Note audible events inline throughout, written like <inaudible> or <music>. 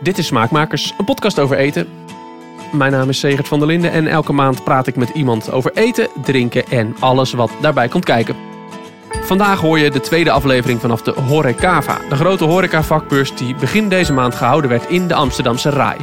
Dit is Smaakmakers, een podcast over eten. Mijn naam is Segert van der Linden en elke maand praat ik met iemand over eten, drinken en alles wat daarbij komt kijken. Vandaag hoor je de tweede aflevering vanaf de Horecava, de grote horecavakbeurs die begin deze maand gehouden werd in de Amsterdamse Rai.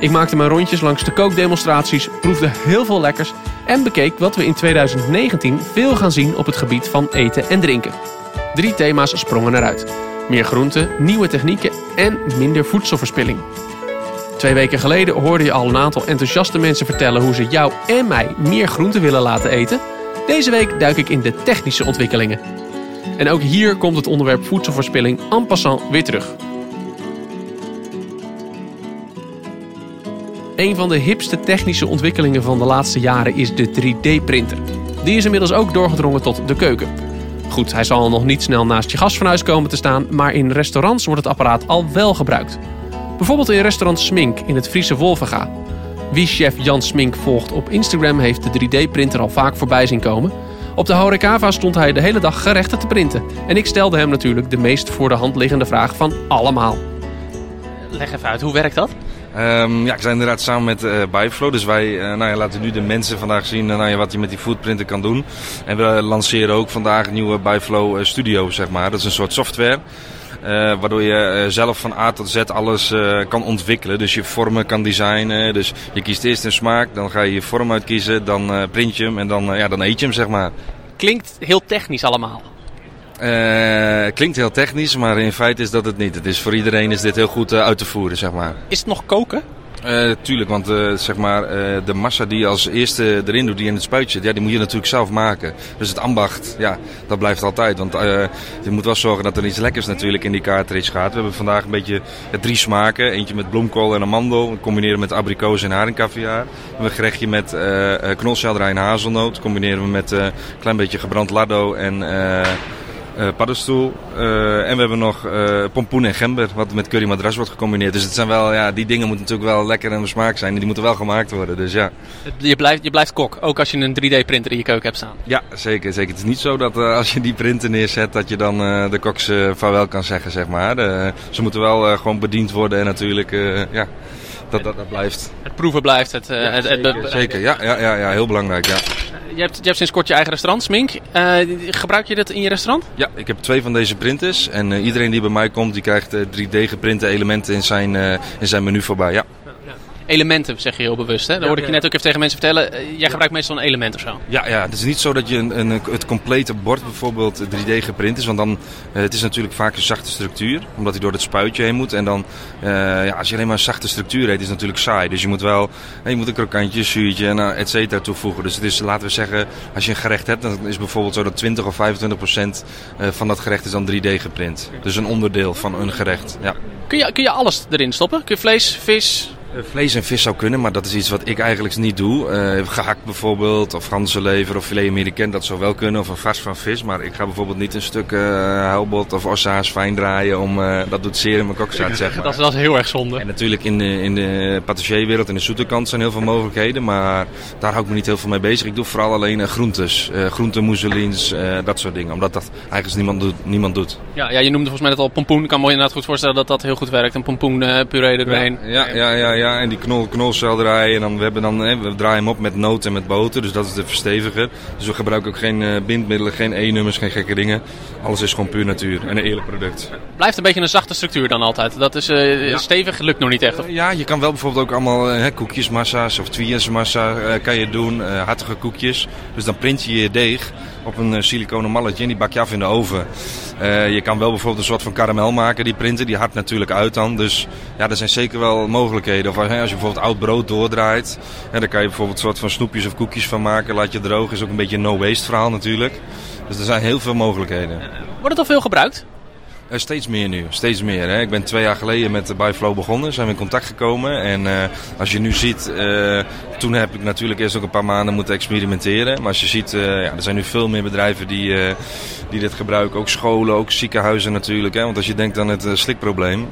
Ik maakte mijn rondjes langs de kookdemonstraties, proefde heel veel lekkers en bekeek wat we in 2019 veel gaan zien op het gebied van eten en drinken. Drie thema's sprongen eruit. Meer groenten, nieuwe technieken en minder voedselverspilling. Twee weken geleden hoorde je al een aantal enthousiaste mensen vertellen hoe ze jou en mij meer groenten willen laten eten. Deze week duik ik in de technische ontwikkelingen. En ook hier komt het onderwerp voedselverspilling en passant weer terug. Een van de hipste technische ontwikkelingen van de laatste jaren is de 3D-printer. Die is inmiddels ook doorgedrongen tot de keuken. Goed, hij zal nog niet snel naast je gasfornuis komen te staan, maar in restaurants wordt het apparaat al wel gebruikt. Bijvoorbeeld in restaurant Smink in het Friese Wolvenga. Wie chef Jan Smink volgt op Instagram heeft de 3D-printer al vaak voorbij zien komen. Op de Horecava stond hij de hele dag gerechten te printen. En ik stelde hem natuurlijk de meest voor de hand liggende vraag van allemaal. Leg even uit, hoe werkt dat? Um, ja, ik zijn inderdaad samen met uh. Dus wij uh, nou ja, laten nu de mensen vandaag zien uh, nou wat je met die foodprinter kan doen. En we lanceren ook vandaag een nieuwe Byflow Studio, zeg maar. Dat is een soort software. waardoor je zelf van A tot Z alles kan ontwikkelen. Dus je vormen kan designen. Dus je kiest eerst een smaak, dan ga je je vorm uitkiezen, dan print je hem en dan, ja, dan eet je hem, zeg maar. Klinkt heel technisch allemaal. Uh, klinkt heel technisch, maar in feite is dat het niet. Het is, voor iedereen is dit heel goed uh, uit te voeren, zeg maar. Is het nog koken? Uh, tuurlijk, want zeg maar, de massa die je als eerste erin doet, die in het spuitje zit, ja, die moet je natuurlijk zelf maken. Dus het ambacht, ja, dat blijft altijd. Want je moet wel zorgen dat er iets lekkers natuurlijk in die cartridge gaat. We hebben vandaag een beetje drie smaken. Eentje met bloemkool en amandel, we combineren met abrikoos en haringcaviar. We hebben een gerechtje met knolselderij en hazelnoot, combineren we met een klein beetje gebrand lardo en... Uh, paddenstoel. Uh, en we hebben nog uh, pompoen en gember, wat met curry madras wordt gecombineerd. Dus het zijn wel, ja, die dingen moeten natuurlijk wel lekker en smaak zijn. En die moeten wel gemaakt worden, dus ja. Je blijft, je blijft kok, ook als je een 3D-printer in je keuken hebt staan? Ja, zeker. zeker. Het is niet zo dat als je die printer neerzet, dat je dan de koks vaarwel kan zeggen, zeg maar. ze moeten wel gewoon bediend worden en natuurlijk, ja, dat, dat, dat blijft. Het proeven blijft het. Ja, het, zeker, het, zeker. Ja, ja, ja, ja, heel belangrijk, ja je, hebt, je sinds kort je eigen restaurant, Smink. Uh, gebruik je dat in je restaurant? Ja, ik heb twee van deze printers. En uh, iedereen die bij mij komt, die krijgt uh, 3D geprinte elementen in zijn, in zijn menu voorbij. Ja elementen, zeg je heel bewust. Hè? Dat hoorde ik je net ook even tegen mensen vertellen. Eh, jij gebruikt meestal een element of zo. Ja, ja, het is niet zo dat je een, een, het complete bord bijvoorbeeld 3D geprint is. Want dan, uh, het is natuurlijk vaak een zachte structuur. Omdat hij door het spuitje heen moet. En dan, uh, ja, als je alleen maar een zachte structuur heet, is het natuurlijk saai. Dus je moet wel, je moet een krokantje, zuurtje en et cetera toevoegen. Dus het is, laten we zeggen, als je een gerecht hebt, dan is bijvoorbeeld zo dat 20 of 25 procent van dat gerecht is dan 3D geprint. Dus een onderdeel van een gerecht, ja. Kun je, kun je alles erin stoppen? Kun je vlees, vis, eh, vlees en vis zou kunnen, maar dat is iets wat ik eigenlijk niet doe. Uh, gehakt bijvoorbeeld, of ganzenlever of filet americain, dat zou wel kunnen. Of een vast van vis, maar ik ga bijvoorbeeld niet een stuk uh, huilbot of ossa's fijn draaien. Om, uh, dat doet zeer in mijn <laughs> kokzaad, zeg maar. dat, is, dat is heel erg zonde. En natuurlijk in de, in de in de zoete kant zijn heel veel mogelijkheden. Maar daar hou ik me niet heel veel mee bezig. Ik doe vooral alleen groentes. groenten, mousselines, dat soort dingen. Omdat dat eigenlijk niemand doet. Niemand doet. Ja, ja, je noemde volgens mij net al pompoen. Ik kan me inderdaad goed voorstellen dat dat heel goed werkt. Een pompoen puree erheen. ja, ja, ja. ja ja, en die knol, knolselderij. En dan, we, hebben dan, hè, we draaien hem op met noot en met boter. Dus dat is de versteviger. Dus we gebruiken ook geen uh, bindmiddelen, geen E-nummers, geen gekke dingen. Alles is gewoon puur natuur en een eerlijk product. Blijft een beetje een zachte structuur dan altijd. Dat is uh, ja. stevig, lukt nog niet echt. Of? ja, je kan wel bijvoorbeeld ook allemaal uh, koekjesmassa's of tweeënsmassa kan je doen. hartige koekjes. Dus dan print je je deeg op een siliconen malletje en die bak je af in de oven. Uh, je kan wel bijvoorbeeld een soort van karamel maken, die printen. Die hard natuurlijk uit dan. Dus ja, er zijn zeker wel mogelijkheden. Of als je bijvoorbeeld oud brood doordraait, ja, dan kan je bijvoorbeeld een soort van snoepjes of koekjes van maken. Laat je droog. Is ook een beetje een no-waste verhaal natuurlijk. Dus er zijn heel veel mogelijkheden. Wordt het al veel gebruikt? Uh, steeds meer nu, steeds meer. Hè. Ik ben twee jaar geleden met uh, begonnen, zijn we in contact gekomen. En uh, als je nu ziet, toen heb ik natuurlijk eerst ook een paar maanden moeten experimenteren. Maar als je ziet, ja, er zijn nu veel meer bedrijven die, die dit gebruiken. Ook scholen, ook ziekenhuizen natuurlijk. Hè. Want als je denkt aan het slikprobleem.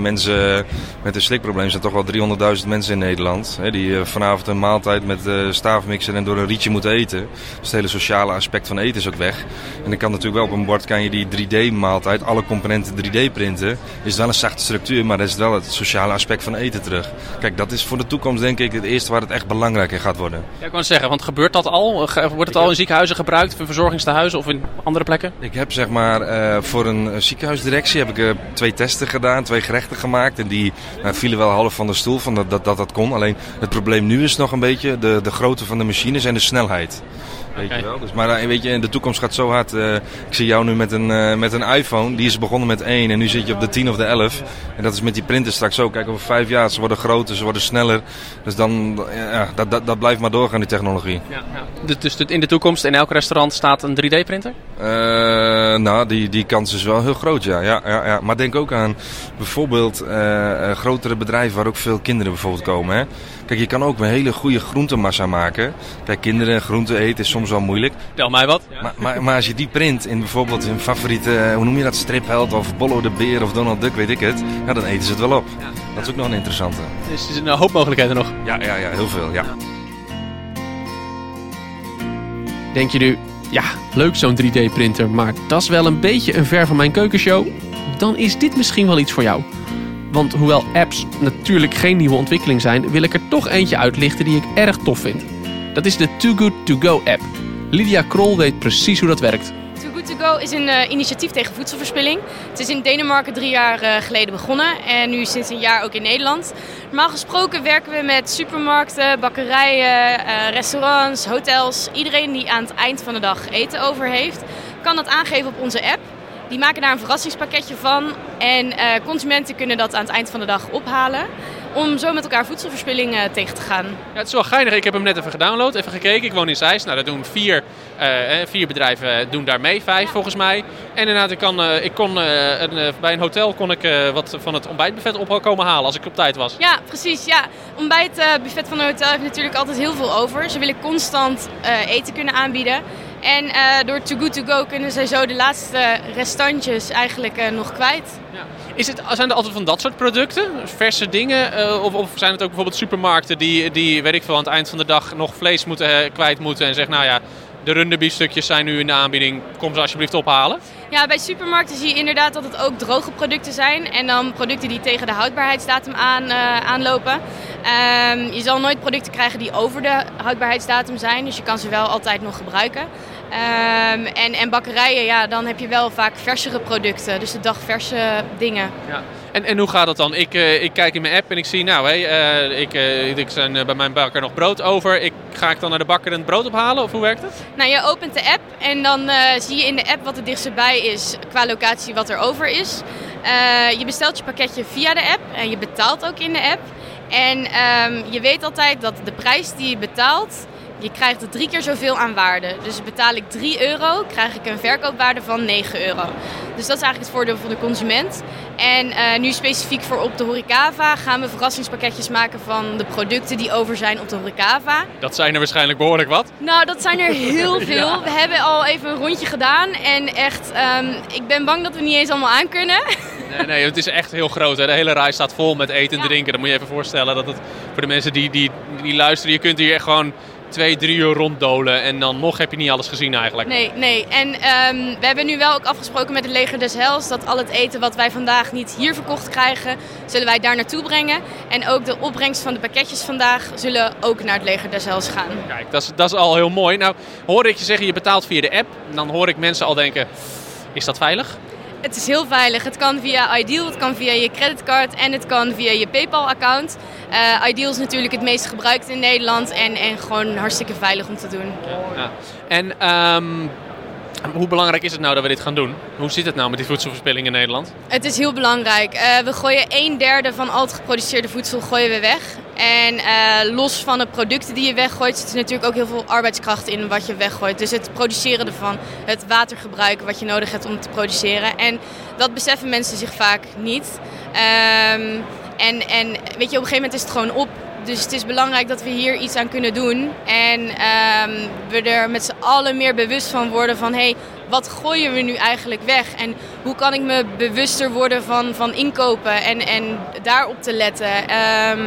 mensen met een slikprobleem zijn toch wel 300.000 mensen in Nederland. Hè, die vanavond een maaltijd met staafmixer en door een rietje moeten eten. Dus het hele sociale aspect van eten is ook weg. En dan kan natuurlijk wel op een bord kan je die 3D maaltijd, alle componenten 3D printen, is wel een zachte structuur, maar dat is wel het sociale aspect van eten terug. Kijk, dat is voor de toekomst denk ik het eerste waar het echt belangrijk in gaat worden. Ja, ik kan zeggen, want gebeurt dat al? Wordt het al in ziekenhuizen gebruikt, voor verzorgingstehuizen of in andere plekken? Ik heb zeg maar eh, voor een eh, ziekenhuisdirectie heb ik eh, twee testen gedaan, twee gerechten gemaakt. En die nou, vielen wel half van de stoel van dat, dat dat dat kon. Alleen het probleem nu is nog een beetje de, de grootte van de machines en de snelheid. Weet je <laughs> wel? Dus, maar eh, weet je, in de toekomst gaat zo hard. eh, ik zie jou nu met een, eh, met een iPhone. Die is begonnen met 1 en nu zit je op de 10 of de 11. En dat is met die printers straks ook. Kijk, over vijf jaar, ze worden groter, ze worden sneller. Dus dan, ja, dat, dat, dat blijft maar doorgaan, die technologie. Ja, Dus, dus in de toekomst in elk restaurant staat een 3D-printer? Eh, nou, die, die kans is wel heel groot, ja. ja, ja, ja. Maar denk ook aan bijvoorbeeld eh, eh, grotere bedrijven waar ook veel kinderen bijvoorbeeld komen. Hè. Kijk, je kan ook een hele goede groentemassa maken. Kijk, kinderen groenten eten is soms wel moeilijk. Tel mij wat. Maar, maar, maar als je die print in bijvoorbeeld hun favoriete, hoe noem je dat, stripheld of Bollo de Beer of Donald Duck, weet ik het. Ja, dan eten ze het wel op. Dat is ook nog een interessante. Dus er is een hoop mogelijkheden nog. Ja, ja, ja, heel veel, ja. Denk je nu, ja, leuk zo'n 3D-printer, maar dat is wel een beetje een ver van mijn keukenshow? Dan is dit misschien wel iets voor jou. Want hoewel apps natuurlijk geen nieuwe ontwikkeling zijn, wil ik er toch eentje uitlichten die ik erg tof vind. Dat is de Too Good To Go app. Lydia Krol weet precies hoe dat werkt. Is een eh, initiatief tegen voedselverspilling. Het is in Denemarken drie jaar eh, geleden begonnen en nu sinds een jaar ook in Nederland. Normaal gesproken werken we met supermarkten, bakkerijen, eh, restaurants, hotels. Iedereen die aan het eind van de dag eten over heeft, kan dat aangeven op onze app. Die maken daar een verrassingspakketje van en consumenten kunnen dat aan het eind van de dag ophalen. Om zo met elkaar voedselverspilling eh, tegen te gaan. Ja, het is wel geinig. Ik heb hem net even gedownload, even gekeken. Ik woon in Zeist. Nou, dat doen vier, eh, eh, vier bedrijven doen daar mee, vijf volgens mij. En inderdaad, ik, kan, ik kon, een, bij een hotel kon ik wat van het ontbijtbuffet op komen halen als ik op tijd was. Ja, precies. Ja. Ontbijtbuffet van een hotel heeft natuurlijk altijd heel veel over. Ze willen constant eten kunnen aanbieden. En door Too Good To Go kunnen zij zo de laatste restantjes eigenlijk nog kwijt. Is het, zijn er altijd van dat soort producten? Verse dingen? eh, of, zijn het ook bijvoorbeeld supermarkten die, die, weet ik veel, aan het eind van de dag nog vlees moeten, eh, kwijt moeten en zeggen, nou ja, de runderbiefstukjes zijn nu in de aanbieding, kom ze alsjeblieft ophalen? Ja, bij supermarkten zie je inderdaad dat het ook droge producten zijn. En dan producten die tegen de houdbaarheidsdatum aan, eh, aanlopen. Ehm, je zal nooit producten krijgen die over de houdbaarheidsdatum zijn. Dus je kan ze wel altijd nog gebruiken. Ehm, en, en bakkerijen, ja, dan heb je wel vaak versere producten. Dus de dagverse dingen. Ja. En, en hoe gaat dat dan? Ik, eh, ik kijk in mijn app en ik zie, nou, hé, eh, ik, eh, ik zijn bij mijn bakker nog brood over. Ik, ga ik dan naar de bakker en het brood ophalen? Of hoe werkt het? Nou, je opent de app en dan zie je in de app wat het dichtst bij is qua locatie wat er over is. Je bestelt je pakketje via de app en je betaalt ook in de app. En ehm, je weet altijd dat de prijs die je betaalt, je krijgt er drie keer zoveel aan waarde. Dus betaal ik 3 euro, krijg ik een verkoopwaarde van 9 euro. Dus dat is eigenlijk het voordeel voor de consument. En eh, nu specifiek voor op de Horecava gaan we verrassingspakketjes maken van de producten die over zijn op de Horecava. Dat zijn er waarschijnlijk behoorlijk wat. Nou, dat zijn er heel <laughs> veel. Ja. We hebben al even een rondje gedaan. En echt, ehm, ik ben bang dat we niet eens allemaal aan kunnen. <laughs> Nee, nee, het is echt heel groot. Hè. De hele rij staat vol met eten en Ja. drinken. Dan moet je even voorstellen dat het voor de mensen die, die, die luisteren, je kunt hier echt gewoon twee, drie uur ronddolen. En dan nog heb je niet alles gezien eigenlijk. Nee, nee. En ehm, we hebben nu wel ook afgesproken met het leger des Hels... dat al het eten wat wij vandaag niet hier verkocht krijgen... zullen wij daar naartoe brengen. En ook de opbrengst van de pakketjes vandaag... zullen ook naar het leger des Hels gaan. Kijk, dat is, dat is al heel mooi. Nou, hoor ik je zeggen, je betaalt via de app. Dan hoor ik mensen al denken, is dat veilig? Het is heel veilig. Het kan via Ideal, het kan via je creditcard en het kan via je PayPal-account. Eh, Ideal is natuurlijk het meest gebruikt in Nederland en, en gewoon hartstikke veilig om te doen. Ja. En ehm, hoe belangrijk is het nou dat we dit gaan doen? Hoe zit het nou met die voedselverspilling in Nederland? Het is heel belangrijk. Eh, we gooien een derde van al het geproduceerde voedsel gooien we weg. En eh, los van de producten die je weggooit, zit er natuurlijk ook heel veel arbeidskracht in wat je weggooit. Dus het produceren ervan, het watergebruik wat je nodig hebt om te produceren. En dat beseffen mensen zich vaak niet. Ehm, en, en weet je, op een gegeven moment is het gewoon op. Dus het is belangrijk dat we hier iets aan kunnen doen. En ehm, we er met z'n allen meer bewust van worden van... hey, wat gooien we nu eigenlijk weg? En hoe kan ik me bewuster worden van, van inkopen en, en daarop te letten? Ehm,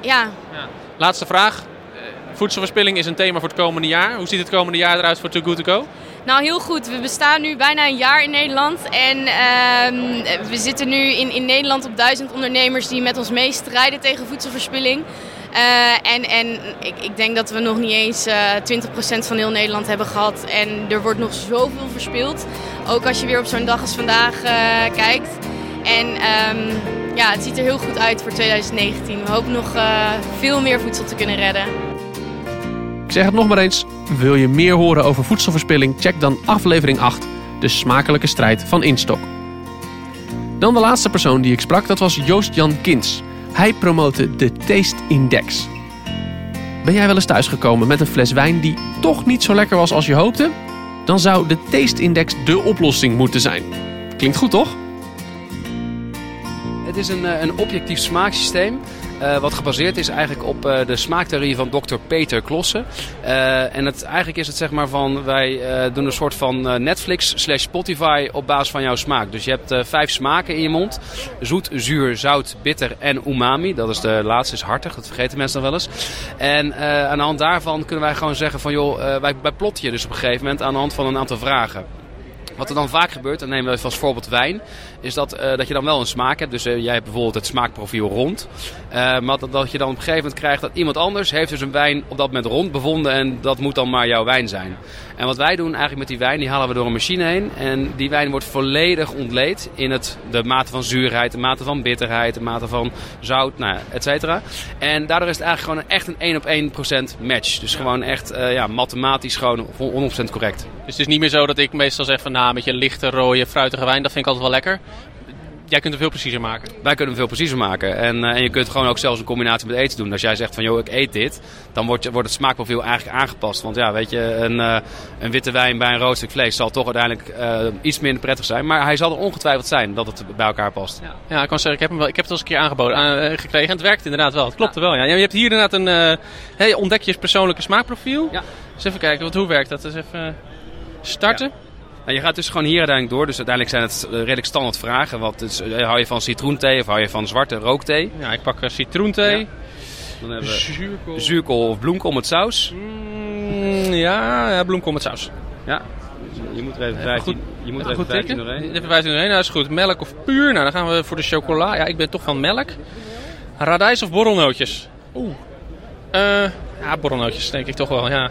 ja, Ja. Laatste vraag. Eh, Voedselverspilling is een thema voor het komende jaar. Hoe ziet het komende jaar eruit voor Too Good To Go? Nou, heel goed. We bestaan nu bijna een jaar in Nederland. En uh, we zitten nu in, in Nederland op duizend ondernemers die met ons meestrijden tegen voedselverspilling. Uh, en en ik, ik, denk dat we nog niet eens uh, eh, 20% van heel Nederland hebben gehad. En er wordt nog zoveel verspild. Ook als je weer op zo'n dag als vandaag uh, kijkt. En um, ja, het ziet er heel goed uit voor 2019. We hopen nog veel meer voedsel te kunnen redden. Ik zeg het nog maar eens. Wil je meer horen over voedselverspilling? Check dan aflevering 8, de smakelijke strijd van Instok. Dan de laatste persoon die ik sprak, dat was Joost-Jan Kins. Hij promote de Taste Index. Ben jij wel eens thuisgekomen met een fles wijn die toch niet zo lekker was als je hoopte? Dan zou de Taste Index de oplossing moeten zijn. Klinkt goed toch? Het is een, eh, een objectief smaaksysteem uh, wat gebaseerd is eigenlijk op uh, de smaaktheorie van Dr. Peter Klossen. Uh, en het, eigenlijk is het zeg maar van, wij doen een soort van Netflix slash Spotify op basis van jouw smaak. Dus je hebt vijf smaken in je mond. Zoet, zuur, zout, bitter en umami. Dat is de laatste, is hartig. Dat vergeten mensen nog wel eens. En aan de hand daarvan kunnen wij gewoon zeggen van, joh, wij, wij plotten je dus op een gegeven moment aan de hand van een aantal vragen. Wat er dan vaak gebeurt, dan nemen we als voorbeeld wijn, is dat, uh, dat je dan wel een smaak hebt. Dus uh, jij hebt bijvoorbeeld het smaakprofiel rond. Uh, maar dat, dat, je dan op een gegeven moment krijgt dat iemand anders heeft dus een wijn op dat moment rond bevonden en dat moet dan maar jouw wijn zijn. En wat wij doen eigenlijk met die wijn, die halen we door een machine heen. En die wijn wordt volledig ontleed in het, de mate van zuurheid, de mate van bitterheid, de mate van zout, nou, et cetera. En daardoor is het eigenlijk gewoon echt een 1 op 1 procent match. Dus gewoon echt ja, mathematisch gewoon 100% correct. Dus het is niet meer zo dat ik meestal zeg van nou, met je lichte, rode, fruitige wijn, dat vind ik altijd wel lekker. Jij kunt hem veel preciezer maken. Wij kunnen hem veel preciezer maken. En, uh, en je kunt gewoon ook zelfs een combinatie met eten doen. Als jij zegt van joh, ik eet dit, dan wordt, wordt het smaakprofiel eigenlijk aangepast. Want ja, weet je, een, uh, een witte wijn bij een rood stuk vlees zal toch uiteindelijk uh, iets minder prettig zijn. Maar hij zal er ongetwijfeld zijn dat het bij elkaar past. Ja, ja ik kan zeggen, ik heb, hem wel, ik heb het al eens een keer aangeboden, aan, gekregen. En het werkt inderdaad wel. Het klopt er wel. Ja. Je hebt hier inderdaad een, hey, ontdek je persoonlijke smaakprofiel. Ja. Dus even kijken, wat, hoe werkt dat? Dus even starten. Nou, je gaat dus gewoon hier uiteindelijk door. Dus uiteindelijk zijn het eh, redelijk standaard vragen. Wat eh, hou je van citroenthee of hou je van zwarte rookthee? Ja, ik pak uh, citroenthee. Ja. Dan hebben we zuurkool, zuurkool of bloemkool met saus. Mm, ja, ja, bloemkool met saus. Ja. Je moet er even 15, goed, je moet er even 15 doorheen. Even 15 doorheen, nou is goed. Melk of puur? Nou, dan gaan we voor de chocola. Ja, ik ben toch van melk. Radijs of borrelnootjes? Oeh. Uh, ja, borrelnootjes denk ik toch wel, ja.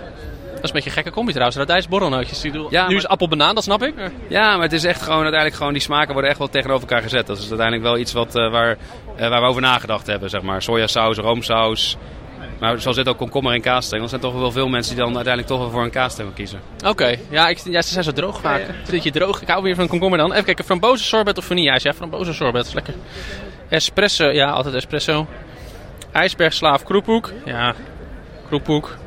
Dat is een beetje een gekke combi trouwens. Radijs borrelnootjes. Ja, nu is appel-banaan, dat snap ik. Ja, maar het is echt gewoon uiteindelijk gewoon die smaken worden echt wel tegenover elkaar gezet. Dat is uiteindelijk wel iets wat, uh, waar, uh, waar we over nagedacht hebben, zeg maar. Sojasaus, roomsaus. Maar zoals dit ook komkommer en kaasstengel, zijn toch wel veel mensen die dan uiteindelijk toch wel voor een kaasstengel kiezen. Oké, ja, ik, ja, ze zijn zo droog vaak. Ja, ja. je droog. Ik hou weer van komkommer dan. Even kijken, frambozen sorbet of vanille Ja, frambozen sorbet, is lekker. Espresso, ja, altijd espresso. IJsbergslaaf kroephoek. Ja, kroephoek.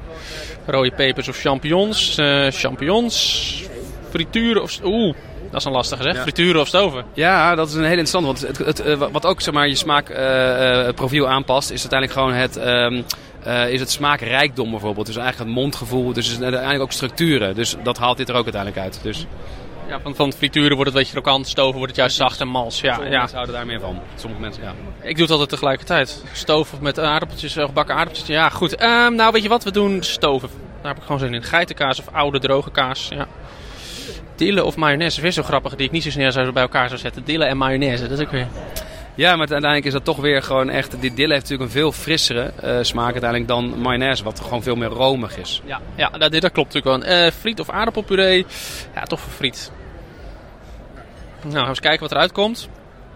Rode pepers of champignons. Uh, champignons. Frituren of... Oeh, dat is een lastige zeg. Ja. Frituren of stoven. Ja, dat is een heel interessant. Want het, het, het, wat ook zeg maar, je smaakprofiel uh, aanpast, is uiteindelijk gewoon het... Um, uh, is het smaakrijkdom bijvoorbeeld. Dus eigenlijk het mondgevoel. Dus uiteindelijk ook structuren. Dus dat haalt dit er ook uiteindelijk uit. Dus... Ja, van, van frituren wordt het een beetje krokant, stoven wordt het juist zacht en mals. Ja, Sommige ja. mensen houden daar meer van. Sommige mensen, ja. Ik doe het altijd tegelijkertijd. Stoven met aardappeltjes, gebakken aardappeltjes. Ja, goed. Um, nou, weet je wat? We doen stoven. Daar heb ik gewoon zin in. Geitenkaas of oude droge kaas. Ja. Dille of mayonaise. Weer zo grappig die ik niet zo snel zou bij elkaar zou zetten. Dille en mayonaise. Dat is ook weer... Ja, maar uiteindelijk is dat toch weer gewoon echt... Die dille heeft natuurlijk een veel frissere uh, smaak uiteindelijk dan mayonaise. Wat gewoon veel meer romig is. Ja, ja dat, dat klopt natuurlijk wel. Uh, friet of aardappelpuree. Ja, toch voor friet. Nou, gaan we eens kijken wat eruit komt.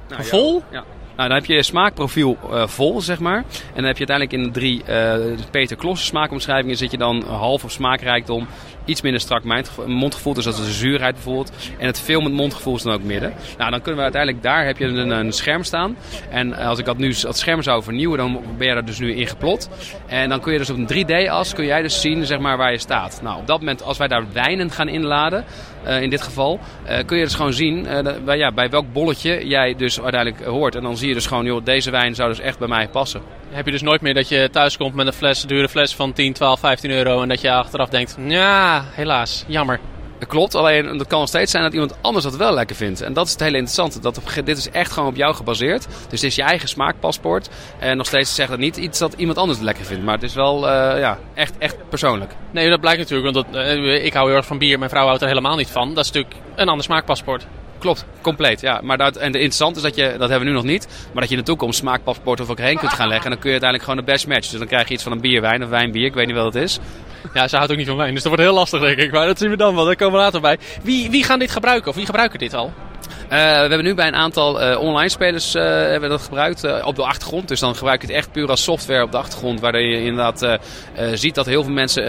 Nou, Vol? Ja. Nou, dan heb je smaakprofiel uh, vol, zeg maar. En dan heb je uiteindelijk in de drie uh, Peter Klossen smaakomschrijvingen zit je dan half op smaakrijkdom, iets minder strak mondgevoel, dus dat is de zuurheid bijvoorbeeld. En het veel met mondgevoel is dan ook midden. Nou, dan kunnen we uiteindelijk, daar heb je een, een scherm staan. En als ik dat nu dat scherm zou vernieuwen, dan ben je er dus nu in geplot. En dan kun je dus op een 3D-as, kun jij dus zien zeg maar, waar je staat. Nou, op dat moment, als wij daar wijnen gaan inladen, uh, in dit geval, uh, kun je dus gewoon zien bij, ja, bij welk bolletje jij dus uiteindelijk hoort. En dan zie je dus gewoon, joh, deze wijn zou dus echt bij mij passen. Heb je dus nooit meer dat je thuis komt met een fles, dure fles van 10, 12, 15 euro en dat je achteraf denkt, ja, helaas, jammer. Klopt, alleen dat kan nog steeds zijn dat iemand anders dat wel lekker vindt. En dat is het hele interessante. Dat op, dit is echt gewoon op jou gebaseerd. Dus het is je eigen smaakpaspoort. En nog steeds zegt het niet iets dat iemand anders lekker vindt. Maar het is wel uh, ja, echt, echt persoonlijk. Nee, dat blijkt natuurlijk. Want dat, uh, ik hou heel erg van bier. Mijn vrouw houdt er helemaal niet van. Dat is natuurlijk een ander smaakpaspoort. Klopt, compleet. Ja. Maar dat, en de interessante is dat je, dat hebben we nu nog niet, maar dat je in de toekomst smaakpaspoort of ook heen kunt gaan leggen. En dan kun je uiteindelijk gewoon de best match. Dus dan krijg je iets van een bierwijn of wijnbier, ik weet niet wat het is. Ja, ze houdt ook niet van wijn, dus dat wordt heel lastig denk ik. Maar dat zien we dan wel, daar komen we later bij. Wie, wie gaan dit gebruiken of wie gebruiken dit al? Uh, we hebben nu bij een aantal uh, online spelers uh, hebben dat gebruikt op de achtergrond. Dus dan gebruik je het echt puur als software op de achtergrond. Waar je inderdaad ziet dat heel veel mensen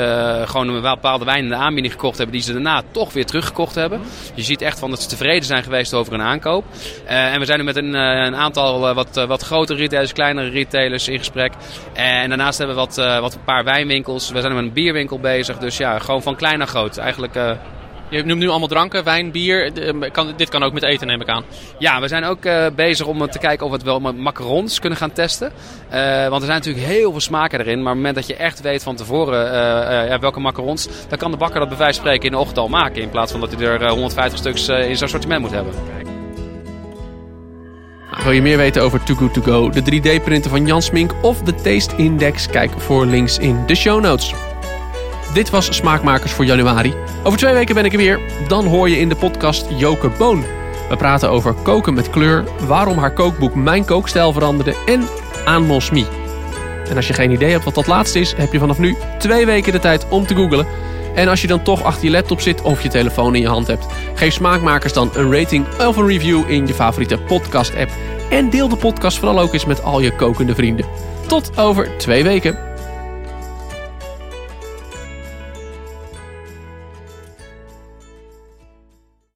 gewoon een bepaalde wijn in de aanbieding gekocht hebben. Die ze daarna toch weer teruggekocht hebben. Je ziet echt van dat ze tevreden zijn geweest over een aankoop. en we zijn nu met een, een aantal wat, wat grotere retailers, kleinere retailers in gesprek. En daarnaast hebben we wat, wat een paar wijnwinkels. We zijn met een bierwinkel bezig. Dus ja, gewoon van klein naar groot. Eigenlijk je noemt nu allemaal dranken, wijn, bier. Kan, dit kan ook met eten, neem ik aan. Ja, we zijn ook uh, bezig om te kijken of we het wel met macarons kunnen gaan testen. Uh, want er zijn natuurlijk heel veel smaken erin. Maar op het moment dat je echt weet van tevoren uh, ja, welke macarons... dan kan de bakker dat bij wijze van spreken in de ochtend al maken. In plaats van dat hij er 150 stuks in zijn sortiment moet hebben. Nou, wil je meer weten over Too Good To Go, de 3D-printer van Jan Smink... of de Taste Index? Kijk voor links in de show notes. Dit was Smaakmakers voor januari. Over twee weken ben ik er weer. Dan hoor je in de podcast Joke Boon. We praten over koken met kleur, waarom haar kookboek mijn kookstijl veranderde en anosmie. En als je geen idee hebt wat dat laatste is, heb je vanaf nu twee weken de tijd om te googlen. En als je dan toch achter je laptop zit of je telefoon in je hand hebt, geef Smaakmakers dan een rating of een review in je favoriete podcast-app. En deel de podcast vooral ook eens met al je kokende vrienden. Tot over twee weken.